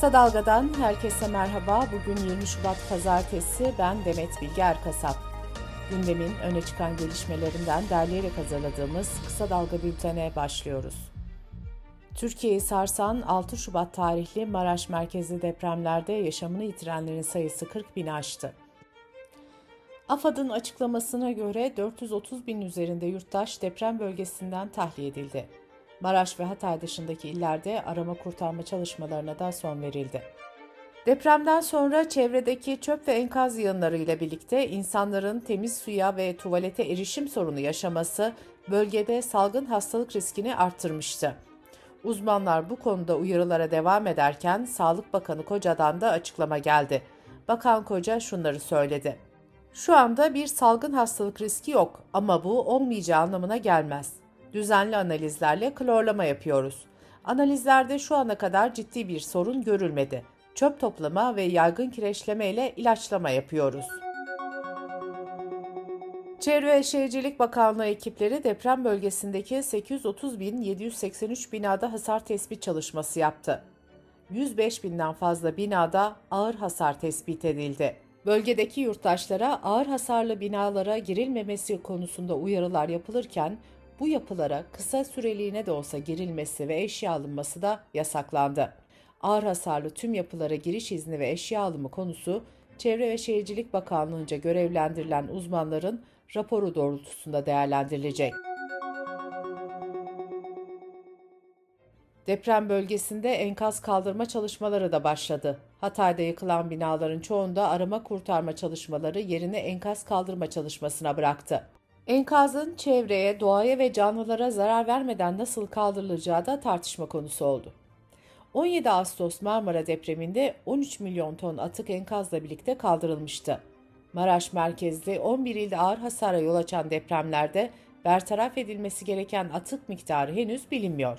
Kısa Dalga'dan herkese merhaba. Bugün 20 Şubat Pazartesi. Ben Demet Bilge Erkasap. Gündemin öne çıkan gelişmelerinden derleyerek hazırladığımız Kısa Dalga bültene başlıyoruz. Türkiye'yi sarsan 6 Şubat tarihli Maraş merkezli depremlerde yaşamını yitirenlerin sayısı 40 bin aştı. AFAD'ın açıklamasına göre 430 bin üzerinde yurttaş deprem bölgesinden tahliye edildi. Maraş ve Hatay dışındaki illerde arama kurtarma çalışmalarına da son verildi. Depremden sonra çevredeki çöp ve enkaz yığınları ile birlikte insanların temiz suya ve tuvalete erişim sorunu yaşaması bölgede salgın hastalık riskini arttırmıştı. Uzmanlar bu konuda uyarılara devam ederken Sağlık Bakanı Koca'dan da açıklama geldi. Bakan Koca şunları söyledi. Şu anda bir salgın hastalık riski yok ama bu olmayacağı anlamına gelmez düzenli analizlerle klorlama yapıyoruz. Analizlerde şu ana kadar ciddi bir sorun görülmedi. Çöp toplama ve yaygın kireçleme ile ilaçlama yapıyoruz. Çevre ve Şehircilik Bakanlığı ekipleri deprem bölgesindeki 830.783 binada hasar tespit çalışması yaptı. 105 binden fazla binada ağır hasar tespit edildi. Bölgedeki yurttaşlara ağır hasarlı binalara girilmemesi konusunda uyarılar yapılırken bu yapılara kısa süreliğine de olsa girilmesi ve eşya alınması da yasaklandı. Ağır hasarlı tüm yapılara giriş izni ve eşya alımı konusu Çevre ve Şehircilik Bakanlığı'nca görevlendirilen uzmanların raporu doğrultusunda değerlendirilecek. Deprem bölgesinde enkaz kaldırma çalışmaları da başladı. Hatay'da yıkılan binaların çoğunda arama kurtarma çalışmaları yerini enkaz kaldırma çalışmasına bıraktı. Enkazın çevreye, doğaya ve canlılara zarar vermeden nasıl kaldırılacağı da tartışma konusu oldu. 17 Ağustos Marmara depreminde 13 milyon ton atık enkazla birlikte kaldırılmıştı. Maraş merkezli 11 ilde ağır hasara yol açan depremlerde bertaraf edilmesi gereken atık miktarı henüz bilinmiyor.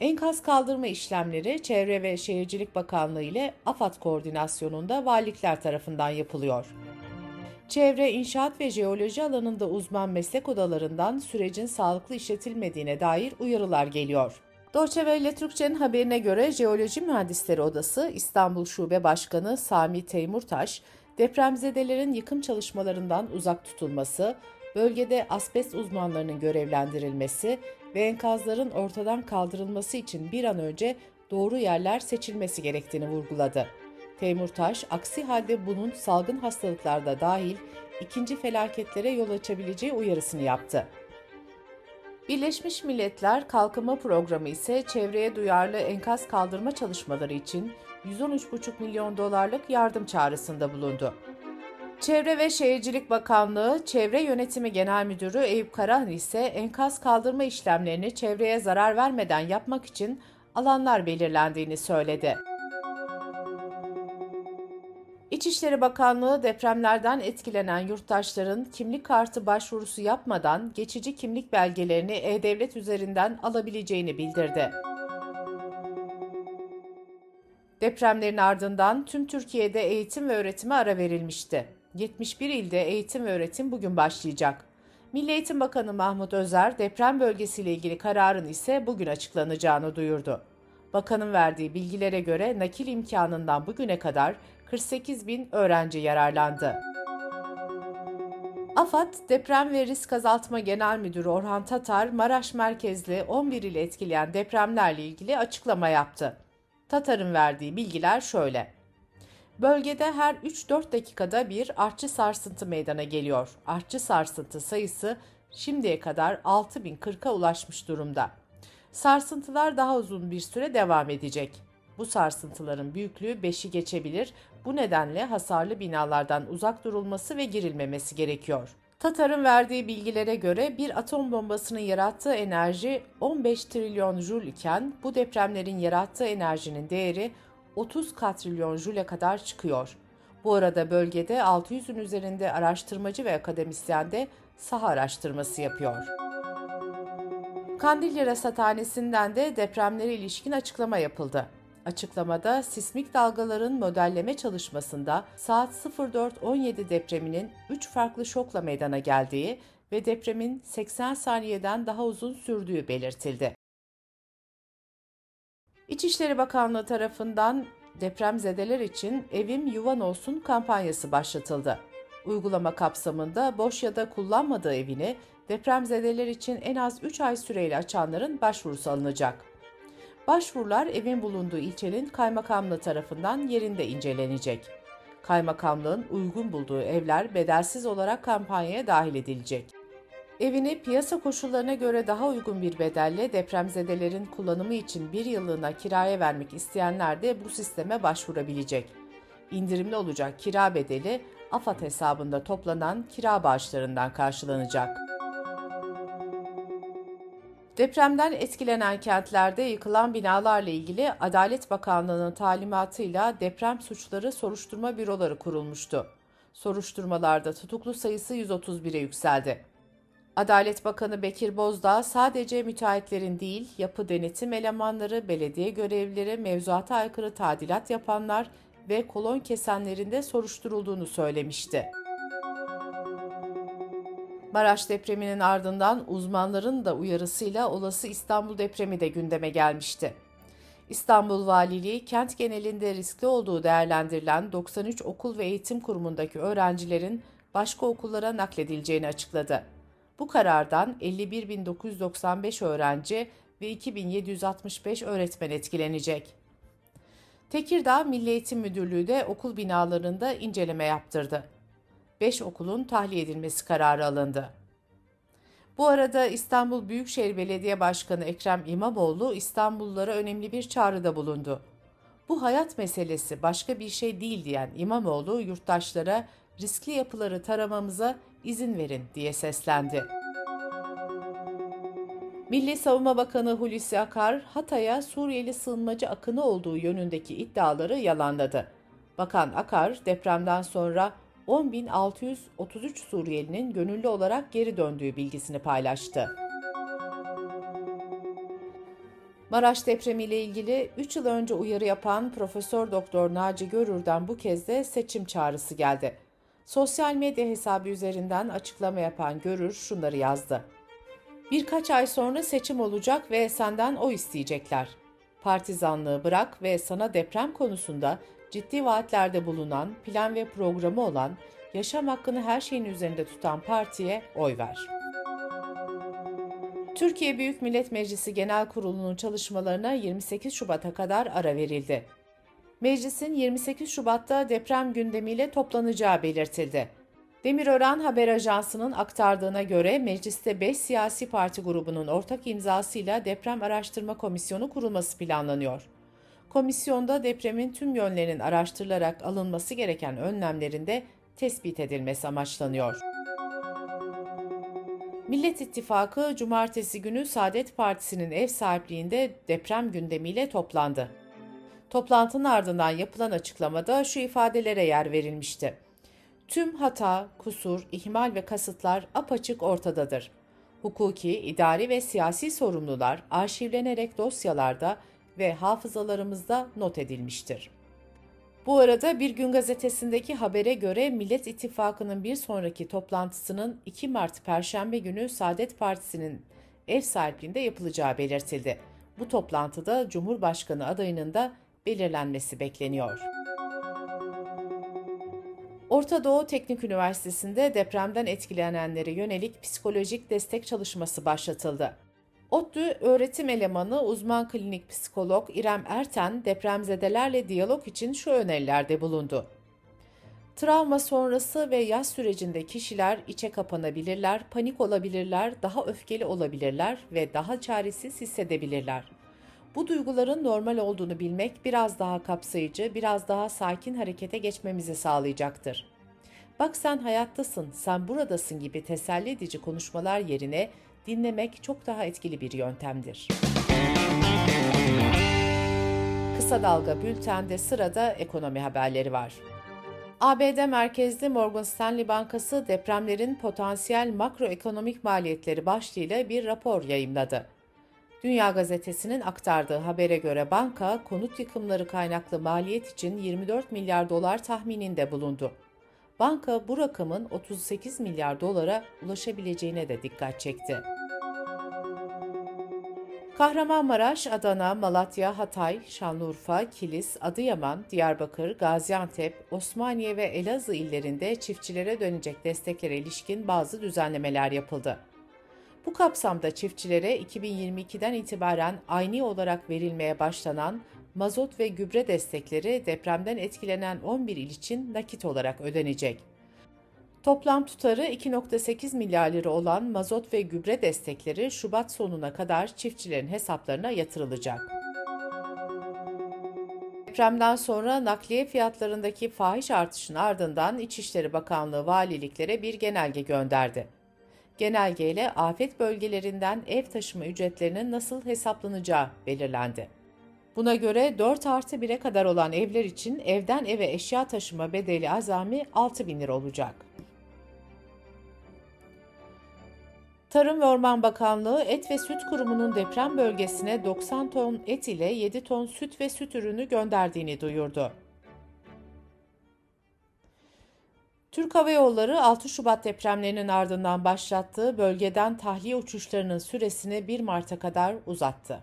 Enkaz kaldırma işlemleri Çevre ve Şehircilik Bakanlığı ile AFAD koordinasyonunda valilikler tarafından yapılıyor. Çevre, inşaat ve jeoloji alanında uzman meslek odalarından sürecin sağlıklı işletilmediğine dair uyarılar geliyor. Deutsche Welle Türkçe'nin haberine göre Jeoloji Mühendisleri Odası İstanbul Şube Başkanı Sami Teymurtaş, depremzedelerin yıkım çalışmalarından uzak tutulması, bölgede asbest uzmanlarının görevlendirilmesi ve enkazların ortadan kaldırılması için bir an önce doğru yerler seçilmesi gerektiğini vurguladı. Teymurtaş, aksi halde bunun salgın hastalıklarda dahil ikinci felaketlere yol açabileceği uyarısını yaptı. Birleşmiş Milletler Kalkınma Programı ise çevreye duyarlı enkaz kaldırma çalışmaları için 113,5 milyon dolarlık yardım çağrısında bulundu. Çevre ve Şehircilik Bakanlığı Çevre Yönetimi Genel Müdürü Eyüp Karahan ise enkaz kaldırma işlemlerini çevreye zarar vermeden yapmak için alanlar belirlendiğini söyledi. İçişleri Bakanlığı depremlerden etkilenen yurttaşların kimlik kartı başvurusu yapmadan geçici kimlik belgelerini E-Devlet üzerinden alabileceğini bildirdi. Depremlerin ardından tüm Türkiye'de eğitim ve öğretime ara verilmişti. 71 ilde eğitim ve öğretim bugün başlayacak. Milli Eğitim Bakanı Mahmut Özer deprem bölgesiyle ilgili kararın ise bugün açıklanacağını duyurdu. Bakanın verdiği bilgilere göre nakil imkanından bugüne kadar 48 bin öğrenci yararlandı. AFAD, Deprem ve Risk Azaltma Genel Müdürü Orhan Tatar, Maraş merkezli 11 ili etkileyen depremlerle ilgili açıklama yaptı. Tatar'ın verdiği bilgiler şöyle. Bölgede her 3-4 dakikada bir artçı sarsıntı meydana geliyor. Artçı sarsıntı sayısı şimdiye kadar 6040'a ulaşmış durumda. Sarsıntılar daha uzun bir süre devam edecek. Bu sarsıntıların büyüklüğü 5'i geçebilir. Bu nedenle hasarlı binalardan uzak durulması ve girilmemesi gerekiyor. Tatar'ın verdiği bilgilere göre bir atom bombasının yarattığı enerji 15 trilyon joule iken bu depremlerin yarattığı enerjinin değeri 30 katrilyon joule kadar çıkıyor. Bu arada bölgede 600'ün üzerinde araştırmacı ve akademisyen de saha araştırması yapıyor. Kandilli Rasathanesi'nden de depremlere ilişkin açıklama yapıldı. Açıklamada sismik dalgaların modelleme çalışmasında saat 04.17 depreminin 3 farklı şokla meydana geldiği ve depremin 80 saniyeden daha uzun sürdüğü belirtildi. İçişleri Bakanlığı tarafından depremzedeler için Evim Yuvan Olsun kampanyası başlatıldı. Uygulama kapsamında boş ya da kullanmadığı evini depremzedeler için en az 3 ay süreyle açanların başvurusu alınacak. Başvurular evin bulunduğu ilçenin kaymakamlığı tarafından yerinde incelenecek. Kaymakamlığın uygun bulduğu evler bedelsiz olarak kampanyaya dahil edilecek. Evini piyasa koşullarına göre daha uygun bir bedelle depremzedelerin kullanımı için bir yıllığına kiraya vermek isteyenler de bu sisteme başvurabilecek. İndirimli olacak kira bedeli AFAD hesabında toplanan kira bağışlarından karşılanacak. Depremden etkilenen kentlerde yıkılan binalarla ilgili Adalet Bakanlığı'nın talimatıyla deprem suçları soruşturma büroları kurulmuştu. Soruşturmalarda tutuklu sayısı 131'e yükseldi. Adalet Bakanı Bekir Bozdağ sadece müteahhitlerin değil, yapı denetim elemanları, belediye görevlileri, mevzuata aykırı tadilat yapanlar ve kolon kesenlerin de soruşturulduğunu söylemişti. Maraş depreminin ardından uzmanların da uyarısıyla olası İstanbul depremi de gündeme gelmişti. İstanbul Valiliği kent genelinde riskli olduğu değerlendirilen 93 okul ve eğitim kurumundaki öğrencilerin başka okullara nakledileceğini açıkladı. Bu karardan 51.995 öğrenci ve 2.765 öğretmen etkilenecek. Tekirdağ Milli Eğitim Müdürlüğü de okul binalarında inceleme yaptırdı. 5 okulun tahliye edilmesi kararı alındı. Bu arada İstanbul Büyükşehir Belediye Başkanı Ekrem İmamoğlu İstanbullulara önemli bir çağrıda bulundu. Bu hayat meselesi başka bir şey değil diyen İmamoğlu yurttaşlara riskli yapıları taramamıza izin verin diye seslendi. Milli Savunma Bakanı Hulusi Akar, Hatay'a Suriyeli sığınmacı akını olduğu yönündeki iddiaları yalanladı. Bakan Akar, depremden sonra 10.633 Suriyelinin gönüllü olarak geri döndüğü bilgisini paylaştı. Maraş depremiyle ilgili 3 yıl önce uyarı yapan Profesör Doktor Naci Görür'den bu kez de seçim çağrısı geldi. Sosyal medya hesabı üzerinden açıklama yapan Görür şunları yazdı. Birkaç ay sonra seçim olacak ve senden o isteyecekler. Partizanlığı bırak ve sana deprem konusunda ciddi vaatlerde bulunan, plan ve programı olan, yaşam hakkını her şeyin üzerinde tutan partiye oy ver. Türkiye Büyük Millet Meclisi Genel Kurulu'nun çalışmalarına 28 Şubat'a kadar ara verildi. Meclisin 28 Şubat'ta deprem gündemiyle toplanacağı belirtildi. Demirören Haber Ajansı'nın aktardığına göre mecliste 5 siyasi parti grubunun ortak imzasıyla Deprem Araştırma Komisyonu kurulması planlanıyor. Komisyonda depremin tüm yönlerinin araştırılarak alınması gereken önlemlerin de tespit edilmesi amaçlanıyor. Millet İttifakı cumartesi günü Saadet Partisi'nin ev sahipliğinde deprem gündemiyle toplandı. Toplantının ardından yapılan açıklamada şu ifadelere yer verilmişti. Tüm hata, kusur, ihmal ve kasıtlar apaçık ortadadır. Hukuki, idari ve siyasi sorumlular arşivlenerek dosyalarda ve hafızalarımızda not edilmiştir. Bu arada Bir Gün Gazetesi'ndeki habere göre Millet İttifakı'nın bir sonraki toplantısının 2 Mart Perşembe günü Saadet Partisi'nin ev sahipliğinde yapılacağı belirtildi. Bu toplantıda Cumhurbaşkanı adayının da belirlenmesi bekleniyor. Orta Doğu Teknik Üniversitesi'nde depremden etkilenenlere yönelik psikolojik destek çalışması başlatıldı. ODTÜ öğretim elemanı uzman klinik psikolog İrem Erten depremzedelerle diyalog için şu önerilerde bulundu. Travma sonrası ve yaz sürecinde kişiler içe kapanabilirler, panik olabilirler, daha öfkeli olabilirler ve daha çaresiz hissedebilirler. Bu duyguların normal olduğunu bilmek biraz daha kapsayıcı, biraz daha sakin harekete geçmemizi sağlayacaktır. Bak sen hayattasın, sen buradasın gibi teselli edici konuşmalar yerine dinlemek çok daha etkili bir yöntemdir. Kısa Dalga Bülten'de sırada ekonomi haberleri var. ABD merkezli Morgan Stanley Bankası depremlerin potansiyel makroekonomik maliyetleri başlığıyla bir rapor yayımladı. Dünya Gazetesi'nin aktardığı habere göre banka konut yıkımları kaynaklı maliyet için 24 milyar dolar tahmininde bulundu. Banka bu rakamın 38 milyar dolara ulaşabileceğine de dikkat çekti. Kahramanmaraş, Adana, Malatya, Hatay, Şanlıurfa, Kilis, Adıyaman, Diyarbakır, Gaziantep, Osmaniye ve Elazığ illerinde çiftçilere dönecek desteklere ilişkin bazı düzenlemeler yapıldı. Bu kapsamda çiftçilere 2022'den itibaren aynı olarak verilmeye başlanan mazot ve gübre destekleri depremden etkilenen 11 il için nakit olarak ödenecek. Toplam tutarı 2.8 milyar lira olan mazot ve gübre destekleri Şubat sonuna kadar çiftçilerin hesaplarına yatırılacak. Depremden sonra nakliye fiyatlarındaki fahiş artışın ardından İçişleri Bakanlığı valiliklere bir genelge gönderdi. Genelgeyle afet bölgelerinden ev taşıma ücretlerinin nasıl hesaplanacağı belirlendi. Buna göre 4 artı 1'e kadar olan evler için evden eve eşya taşıma bedeli azami 6 bin lira olacak. Tarım ve Orman Bakanlığı Et ve Süt Kurumu'nun deprem bölgesine 90 ton et ile 7 ton süt ve süt ürünü gönderdiğini duyurdu. Türk Hava Yolları 6 Şubat depremlerinin ardından başlattığı bölgeden tahliye uçuşlarının süresini 1 Mart'a kadar uzattı.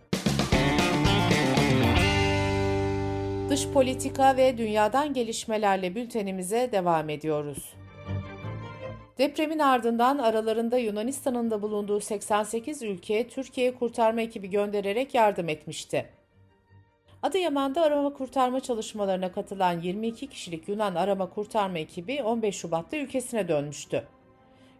Dış politika ve dünyadan gelişmelerle bültenimize devam ediyoruz. Depremin ardından aralarında Yunanistan'ın da bulunduğu 88 ülke Türkiye'ye kurtarma ekibi göndererek yardım etmişti. Adıyaman'da arama kurtarma çalışmalarına katılan 22 kişilik Yunan arama kurtarma ekibi 15 Şubat'ta ülkesine dönmüştü.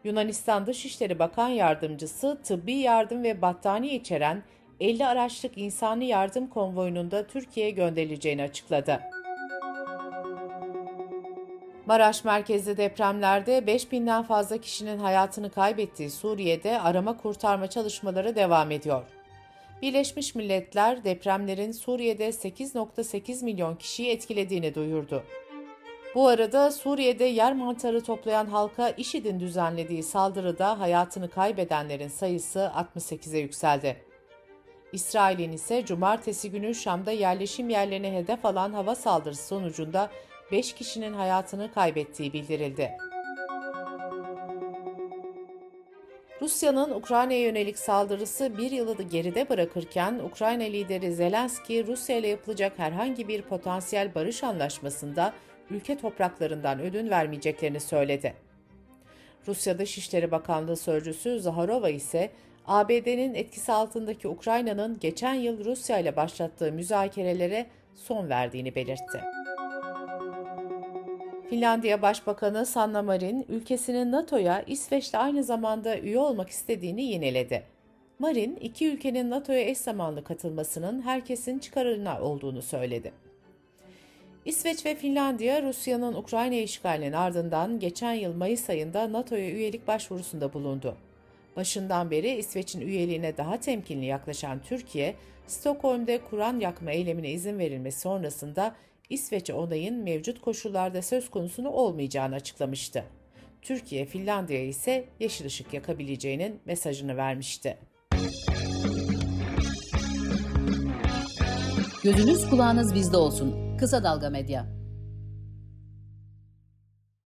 Yunanistan Dışişleri Bakan Yardımcısı tıbbi yardım ve battaniye içeren 50 araçlık insani yardım konvoyunun da Türkiye'ye gönderileceğini açıkladı. Maraş merkezli depremlerde 5000'den fazla kişinin hayatını kaybettiği Suriye'de arama kurtarma çalışmaları devam ediyor. Birleşmiş Milletler depremlerin Suriye'de 8.8 milyon kişiyi etkilediğini duyurdu. Bu arada Suriye'de yer mantarı toplayan halka IŞİD'in düzenlediği saldırıda hayatını kaybedenlerin sayısı 68'e yükseldi. İsrail'in ise cumartesi günü Şam'da yerleşim yerlerine hedef alan hava saldırısı sonucunda 5 kişinin hayatını kaybettiği bildirildi. Rusya'nın Ukrayna'ya yönelik saldırısı bir yılı geride bırakırken Ukrayna lideri Zelenski Rusya ile yapılacak herhangi bir potansiyel barış anlaşmasında ülke topraklarından ödün vermeyeceklerini söyledi. Rusya Dışişleri Bakanlığı Sözcüsü Zaharova ise ABD'nin etkisi altındaki Ukrayna'nın geçen yıl Rusya ile başlattığı müzakerelere son verdiğini belirtti. Finlandiya Başbakanı Sanna Marin, ülkesinin NATO'ya İsveç'te aynı zamanda üye olmak istediğini yineledi. Marin, iki ülkenin NATO'ya eş zamanlı katılmasının herkesin çıkarına olduğunu söyledi. İsveç ve Finlandiya, Rusya'nın Ukrayna işgalinin ardından geçen yıl Mayıs ayında NATO'ya üyelik başvurusunda bulundu. Başından beri İsveç'in üyeliğine daha temkinli yaklaşan Türkiye, Stockholm'de Kur'an yakma eylemine izin verilmesi sonrasında İsveç'e onayın mevcut koşullarda söz konusunu olmayacağını açıklamıştı. Türkiye, Finlandiya ise yeşil ışık yakabileceğinin mesajını vermişti. Gözünüz kulağınız bizde olsun. Kısa Dalga Medya.